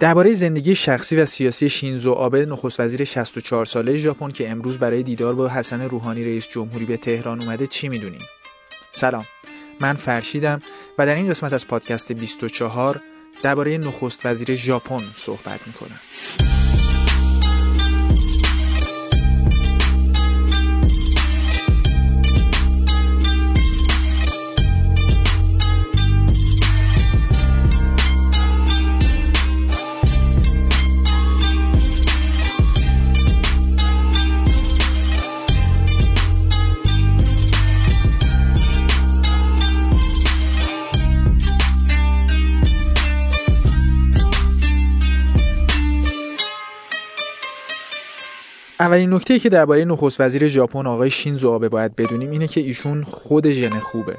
درباره زندگی شخصی و سیاسی شینزو آبه نخست وزیر 64 ساله ژاپن که امروز برای دیدار با حسن روحانی رئیس جمهوری به تهران اومده چی می‌دونیم؟ سلام من فرشیدم و در این قسمت از پادکست 24 درباره نخست وزیر ژاپن صحبت می‌کنم. اولین نکته که درباره نخست وزیر ژاپن آقای شینزو آبه باید بدونیم اینه که ایشون خود ژن خوبه.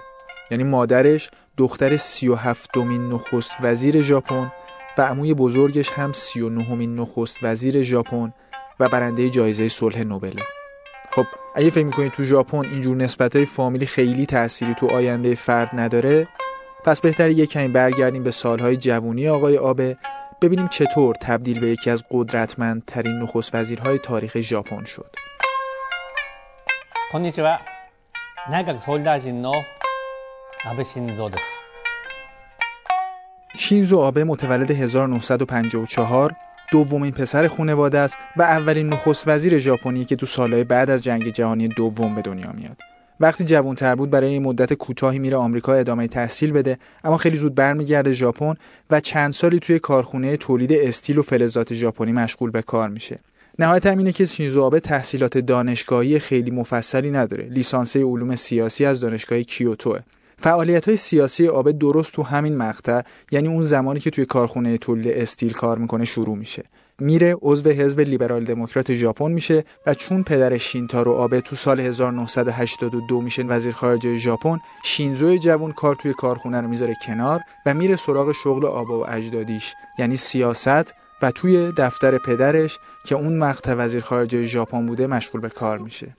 یعنی مادرش دختر 37 دومین نخست وزیر ژاپن و عموی بزرگش هم 39 مین نخست وزیر ژاپن و برنده جایزه صلح نوبل. خب اگه فکر می‌کنید تو ژاپن اینجور نسبت های فامیلی خیلی تأثیری تو آینده فرد نداره پس بهتر یک کمی برگردیم به سالهای جوونی آقای آبه ببینیم چطور تبدیل به یکی از قدرتمندترین نخست وزیرهای تاریخ ژاپن شد. شینزو آبه متولد 1954 دومین پسر خانواده است و اولین نخست وزیر ژاپنی که تو سالهای بعد از جنگ جهانی دوم به دنیا میاد. وقتی جوانتر بود برای این مدت کوتاهی میره آمریکا ادامه تحصیل بده اما خیلی زود برمیگرده ژاپن و چند سالی توی کارخونه تولید استیل و فلزات ژاپنی مشغول به کار میشه. نهایت اینه که شینزو آبه تحصیلات دانشگاهی خیلی مفصلی نداره لیسانسه علوم سیاسی از دانشگاه کیوتوه. فعالیت های سیاسی آبه درست تو همین مقطع یعنی اون زمانی که توی کارخونه تولید استیل کار می‌کنه شروع میشه. میره عضو حزب لیبرال دموکرات ژاپن میشه و چون پدر شینتارو آبه تو سال 1982 میشه وزیر خارجه ژاپن شینزو جوون کار توی کارخونه رو می‌ذاره کنار و میره سراغ شغل آبا و اجدادیش یعنی سیاست و توی دفتر پدرش که اون مقطع وزیر خارجه ژاپن بوده مشغول به کار میشه.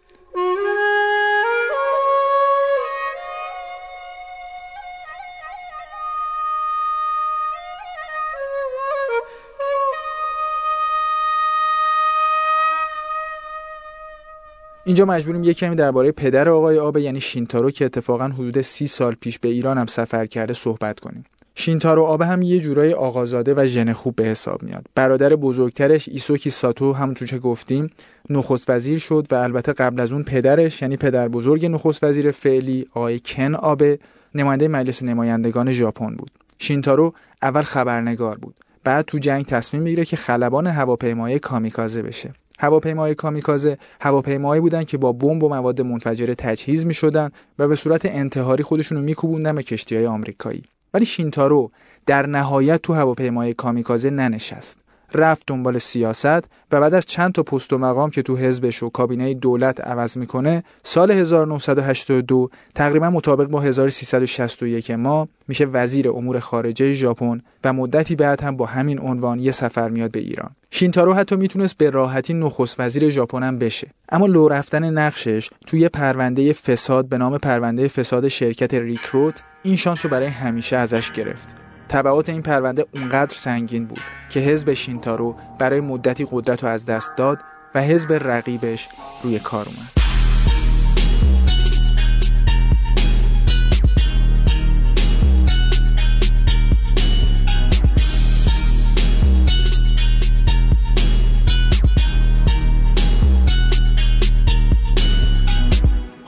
اینجا مجبوریم یک کمی درباره پدر آقای آبه یعنی شینتارو که اتفاقا حدود سی سال پیش به ایران هم سفر کرده صحبت کنیم. شینتارو آبه هم یه جورایی آقازاده و ژن خوب به حساب میاد. برادر بزرگترش ایساکو ساتو همونطور که گفتیم نخست وزیر شد و البته قبل از اون پدرش یعنی پدر بزرگ نخست وزیر فعلی آقای کان آبه نماینده مجلس نمایندگان ژاپن بود. شینتارو اول خبرنگار بود. بعد تو جنگ تصمیم می‌گیره که خلبان هواپیمای کامیکازه بشه. هواپیماهای کامیکازه هواپیماهایی بودن که با بمب و مواد منفجره تجهیز می شدن و به صورت انتحاری خودشون رو میکوبوندن به کشتی های آمریکایی. ولی شینتارو در نهایت تو هواپیمای کامیکازه ننشست. رفت دنبال سیاست و بعد از چند تا پست و مقام که تو حزبش و کابینه دولت عوض می‌کنه سال 1982 تقریبا مطابق با 1361 ما میشه وزیر امور خارجه ژاپن و مدتی بعد هم با همین عنوان یه سفر میاد به ایران. شینتارو حتی می‌تونست به راحتی نخست وزیر ژاپن هم بشه. اما لو رفتن نقشش توی پرونده فساد به نام پرونده فساد شرکت ریکروت این شانس رو برای همیشه ازش گرفت. تبعات این پرونده اونقدر سنگین بود که حزب شینتارو برای مدتی قدرت رو از دست داد و حزب رقیبش روی کار اومد.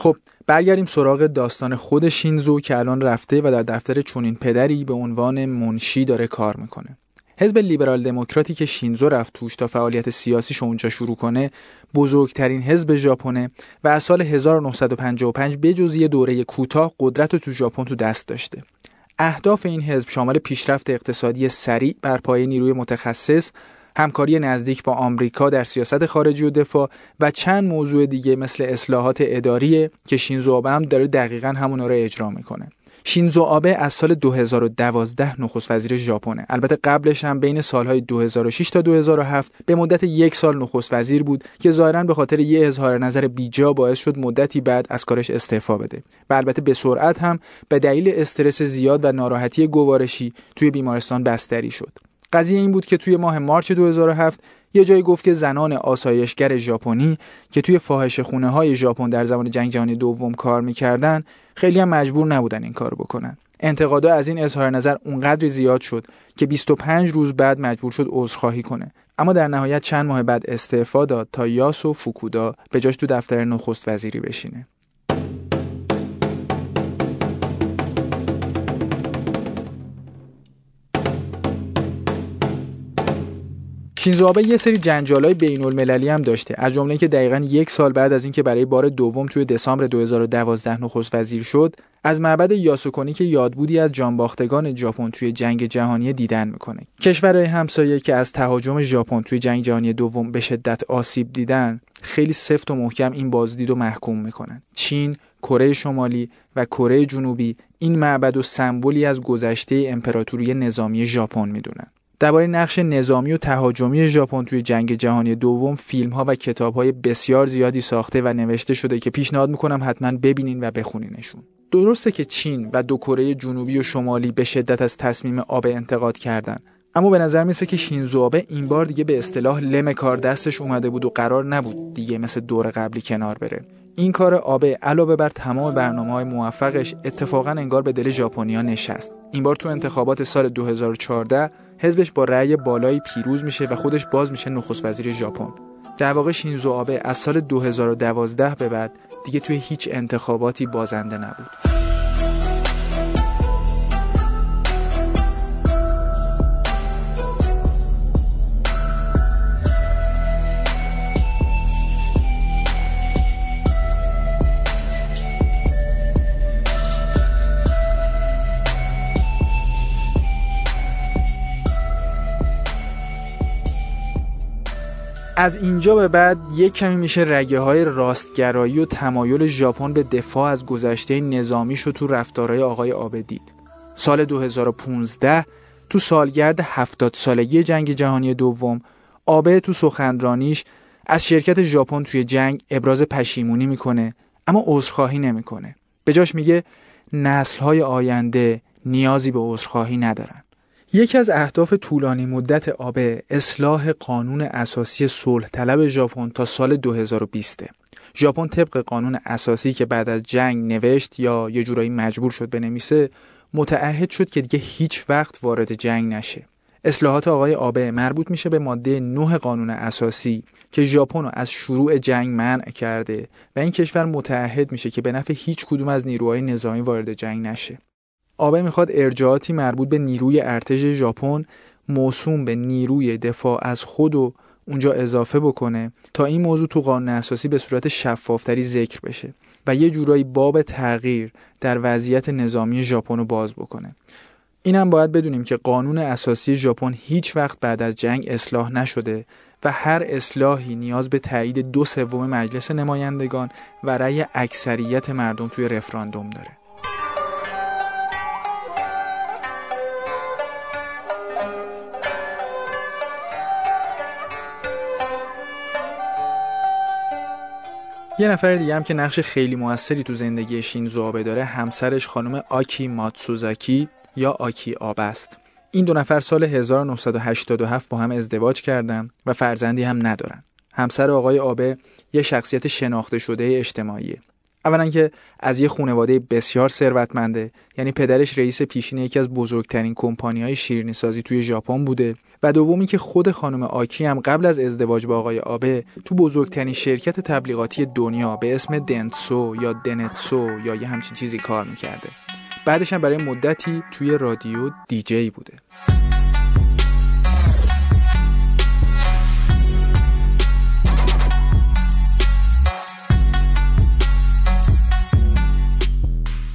خب برگردیم سراغ داستان خود شینزو که الان رفته و در دفتر چونین پدری به عنوان منشی داره کار می‌کنه. حزب لیبرال دموکراتی که شینزو رفت توش تا فعالیت سیاسیش اونجا شروع کنه بزرگترین حزب ژاپنه و از سال 1955 بجز یه دوره کوتاه قدرت رو تو ژاپن تو دست داشته. اهداف این حزب شامل پیشرفت اقتصادی سریع بر پایه نیروی متخصص همکاری نزدیک با آمریکا در سیاست خارجی و دفاع و چند موضوع دیگه مثل اصلاحات اداریه که شینزو آبه هم داره دقیقا همونا رو اجرا می‌کنه. شینزو آبه از سال 2012 نخست وزیر ژاپنه. البته قبلش هم بین سالهای 2006 تا 2007 به مدت یک سال نخست وزیر بود که ظاهرا به خاطر یه اظهار نظر بیجا باعث شد مدتی بعد از کارش استعفا بده و البته به سرعت هم به دلیل استرس زیاد و ناراحتی گوارشی توی بیمارستان بستری شد. قضیه این بود که توی ماه مارچ 2007 یه جایی گفت که زنان آسایشگر ژاپنی که توی فاحشه خونه های ژاپن در زمان جنگ جهانی دوم کار می‌کردن خیلی هم مجبور نبودن این کار بکنن. انتقادا از این اظهار نظر اونقدر زیاد شد که 25 روز بعد مجبور شد عذرخواهی کنه. اما در نهایت چند ماه بعد استعفا داد تا یاسو فوکودا به جاش تو دفتر نخست وزیری بشینه. شینزو آبه یه سری جنجالای بین المللی هم داشته. از جمله که دقیقا یک سال بعد از اینکه برای بار دوم توی دسامبر 2012 نخست وزیر شد از معبد یاسوکونی که یادبودی از جانباختگان ژاپن توی جنگ جهانی دیدن می‌کنه. کشورهای همسایه که از تهاجم ژاپن توی جنگ جهانی دوم به شدت آسیب دیدن خیلی سفت و محکم این بازدید رو محکوم می‌کنن. چین کره شمالی و کره جنوبی این معبد و سمبولی از گذشته امپراتوری نظامی ژاپن می‌دونن. درباره نقش نظامی و تهاجمی ژاپن توی جنگ جهانی دوم فیلم ها و کتاب های بسیار زیادی ساخته و نوشته شده که پیشنهاد می‌کنم حتما ببینین و بخونینشون. درسته که چین و دو کره جنوبی و شمالی به شدت از تصمیم آبه انتقاد کردن اما به نظر میسه که شینزو آبه این بار دیگه به اصطلاح لم کار دستش اومده بود و قرار نبود دیگه مثل دور قبلی کنار بره. این کار آبه علاوه بر تمام برنامه های موفقش اتفاقا انگار به دل ژاپنیا نشست. این بار تو انتخابات سال 2014 حزبش با رأی بالایی پیروز میشه و خودش باز میشه نخست وزیر ژاپن. در واقع شینزو آبه از سال 2012 به بعد دیگه توی هیچ انتخاباتی بازنده نبود. از اینجا به بعد یک کمی میشه رگه های راستگرایی و تمایل ژاپن به دفاع از گذشته نظامیش رو تو رفتارهای آقای آبه دید. سال 2015 تو سالگرد 70 سالگی جنگ جهانی دوم آبه تو سخنرانیش از شرکت ژاپن توی جنگ ابراز پشیمونی می‌کنه اما عذرخواهی نمی‌کنه. به جاش میگه نسلهای آینده نیازی به عذرخواهی ندارن. یکی از اهداف طولانی مدت آبه اصلاح قانون اساسی صلح طلب ژاپن تا سال 2020 ژاپن طبق قانون اساسی که بعد از جنگ نوشت یا یه جورایی مجبور شد بنویسه متعهد شد که دیگه هیچ وقت وارد جنگ نشه. اصلاحات آقای آبه مربوط میشه به ماده 9 قانون اساسی که ژاپن از شروع جنگ منع کرده و این کشور متعهد میشه که به نفع هیچ کدوم از نیروهای نظامی وارد جنگ نشه. آبه می‌خواد ارجاعاتی مربوط به نیروی ارتش ژاپن موسوم به نیروی دفاع از خود و اونجا اضافه بکنه تا این موضوع تو قانون اساسی به صورت شفافتری ذکر بشه و یه جورایی باب تغییر در وضعیت نظامی ژاپن رو باز بکنه. اینم باید بدونیم که قانون اساسی ژاپن هیچ وقت بعد از جنگ اصلاح نشده و هر اصلاحی نیاز به تایید دو سوم مجلس نمایندگان و رأی اکثریت مردم توی رفراندوم داره. یه نفر دیگه هم که نقش خیلی موثری تو زندگی شینزو آبه داره همسرش خانم آکی ماتسوزاکی یا آکی آب است. این دو نفر سال 1987 با هم ازدواج کردن و فرزندی هم ندارن. همسر آقای آبه یه شخصیت شناخته شده اجتماعیه. اولا که از یه خانواده بسیار ثروتمنده یعنی پدرش رئیس پیشین یکی از بزرگترین کمپانی های شیرینی سازی توی ژاپن بوده و دومی که خود خانم آکی هم قبل از ازدواج با آقای آبه تو بزرگترین شرکت تبلیغاتی دنیا به اسم دنتسو یا دنتسو یا یه همچین چیزی کار می‌کرده. بعدش هم برای مدتی توی رادیو دیجی بوده.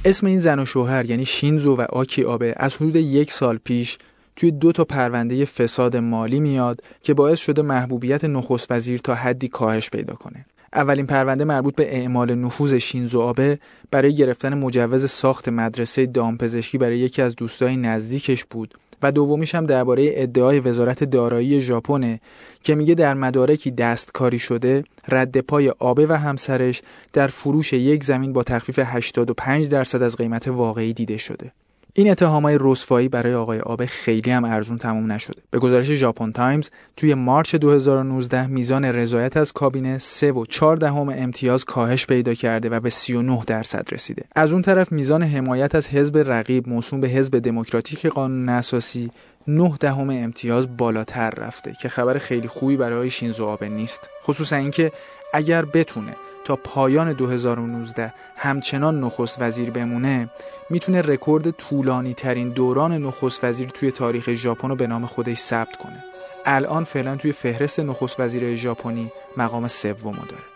اسم این زن و شوهر یعنی شینزو و آکی آبه از حدود یک سال پیش توی دو تا پرونده فساد مالی میاد که باعث شده محبوبیت نخست وزیر تا حدی کاهش پیدا کنه. اولین پرونده مربوط به اعمال نفوذ شینزو آبه برای گرفتن مجوز ساخت مدرسه دامپزشکی برای یکی از دوستای نزدیکش بود و دومیش هم درباره ادعای وزارت دارایی ژاپنه که میگه در مدارکی دستکاری شده رد پای آبه و همسرش در فروش یک زمین با تخفیف 85 درصد از قیمت واقعی دیده شده. این اتهامای رسوایی برای آقای آبه خیلی هم ارزون تموم نشده. به گزارش ژاپن تایمز توی مارچ 2019 میزان رضایت از کابینه 3 و 4 دهم امتیاز کاهش پیدا کرده و به 39 درصد رسیده. از اون طرف میزان حمایت از حزب رقیب موسوم به حزب دموکراتیک قانون اساسی 9 دهم امتیاز بالاتر رفته که خبر خیلی خوبی برای شینزو آبه نیست. خصوصا اینکه اگر بتونه تا پایان 2019 همچنان نخست وزیر بمونه می‌تونه رکورد طولانی ترین دوران نخست وزیر توی تاریخ ژاپن رو به نام خودش ثبت کنه. الان فعلا توی فهرست نخست وزیر ژاپنی مقام سوم داره.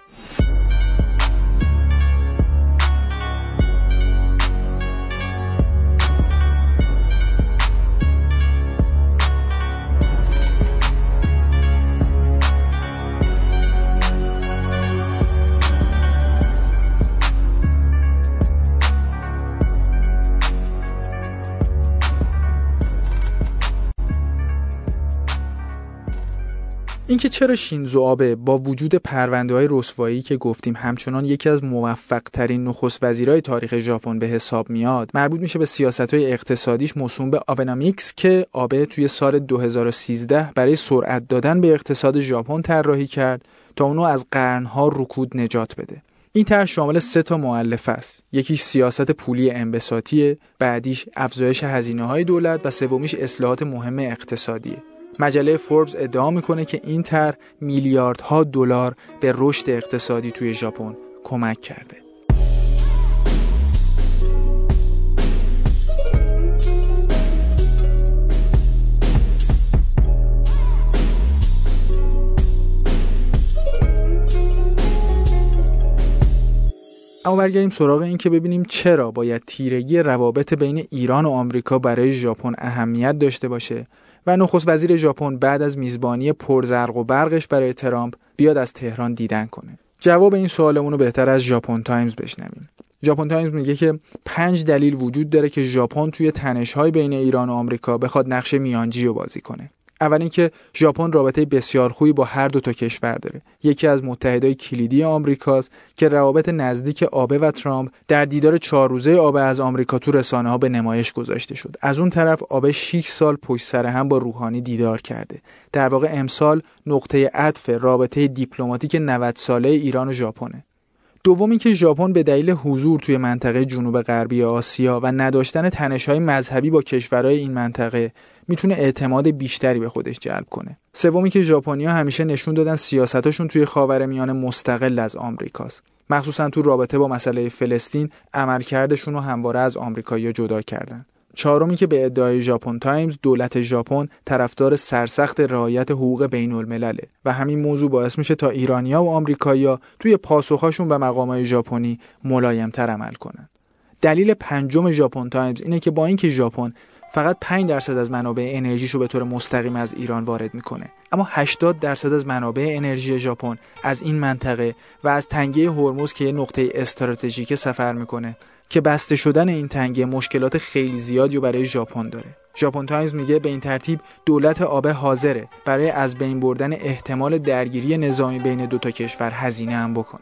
اینکه چرا شینزو آبه با وجود پرونده های رسوایی که گفتیم همچنان یکی از موفق ترین نخست وزیرای تاریخ ژاپن به حساب میاد مربوط میشه به سیاست های اقتصادیش موسوم به آبنامیکس که آبه توی سال 2013 برای سرعت دادن به اقتصاد ژاپن طراحی کرد تا اونو از قرنها رکود نجات بده. این طرح شامل سه تا معلفه است. یکی سیاست پولی انبساطیه بعدیش افزایش هزینه های دولت و سومیش اصلاحات مهم اقتصادیه. مجله فوربس ادعا می‌کنه که این طرح میلیاردها دلار به رشد اقتصادی توی ژاپن کمک کرده. اما برگردیم سراغ این که ببینیم چرا باید تیرگی روابط بین ایران و آمریکا برای ژاپن اهمیت داشته باشه و نخست وزیر ژاپن بعد از میزبانی پرزرق و برقش برای ترامپ بیاد از تهران دیدن کنه. جواب این سوالمون رو بهتر از ژاپن تایمز بشنویم. ژاپن تایمز میگه که پنج دلیل وجود داره که ژاپن توی تنش‌های بین ایران و آمریکا بخواد نقش میانجی رو بازی کنه. اول اینکه ژاپن رابطه بسیار خوبی با هر دو تا کشور داره. یکی از متحدای کلیدی آمریکاست که روابط نزدیک آبه و ترامپ در دیدار چهار روزه آبه از آمریکا تو رسانه ها به نمایش گذاشته شد. از اون طرف آبه 6 سال پشت سر هم با روحانی دیدار کرده. در واقع امسال نقطه عطف رابطه دیپلماتیک 90 ساله ایران و ژاپنه. دومی که ژاپن به دلیل حضور توی منطقه جنوب غربی آسیا و نداشتن تنش‌های مذهبی با کشورهای این منطقه می‌تونه اعتماد بیشتری به خودش جلب کنه. سومی که ژاپنیا همیشه نشون دادن سیاستاشون توی خاورمیانه مستقل از آمریکاست. مخصوصا تو رابطه با مسئله فلسطین عملکردشون رو همواره از آمریکایی‌ها جدا کردن. چهارمی که به ادعای ژاپن تایمز دولت ژاپن طرفدار سرسخت رعایت حقوق بین الملله و همین موضوع باعث میشه تا ایرانیا و آمریکایی‌ها توی پاسخهاشون به مقامات ژاپنی ملایمتر عمل کنن. دلیل پنجم ژاپن تایمز اینه که با اینکه ژاپن فقط 5 درصد از منابع انرژیشو به طور مستقیم از ایران وارد می‌کنه اما 80 درصد از منابع انرژی ژاپن از این منطقه و از تنگه هرمز که یه نقطه استراتژیک سفر می‌کنه که بسته شدن این تنگه مشکلات خیلی زیادی برای ژاپن داره ژاپن تایمز میگه به این ترتیب دولت آبه حاضره برای از بین بردن احتمال درگیری نظامی بین دو تا کشور هزینه هم بکنه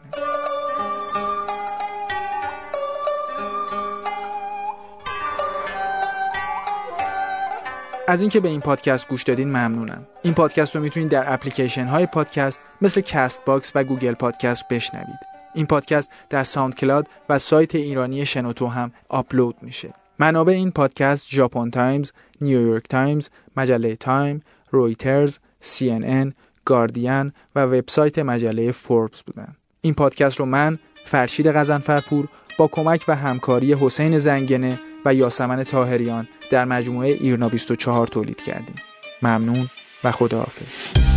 از اینکه به این پادکست گوش دادین ممنونم. این پادکست رو می‌تونید در اپلیکیشن های پادکست مثل Castbox و Google Podcast بشنوید. این پادکست در SoundCloud و سایت ایرانی شنوتو هم آپلود میشه. منابع این پادکست ژاپن تایمز، نیویورک تایمز، مجله تایم، رویترز، CNN، گاردین و وبسایت مجله فوربس بودن. این پادکست رو من فرشید غزنفرپور با کمک و همکاری حسین زنگنه و یاسمن تاهریان در مجموعه ایرنا 24 تولید کردیم ممنون و خداحافظ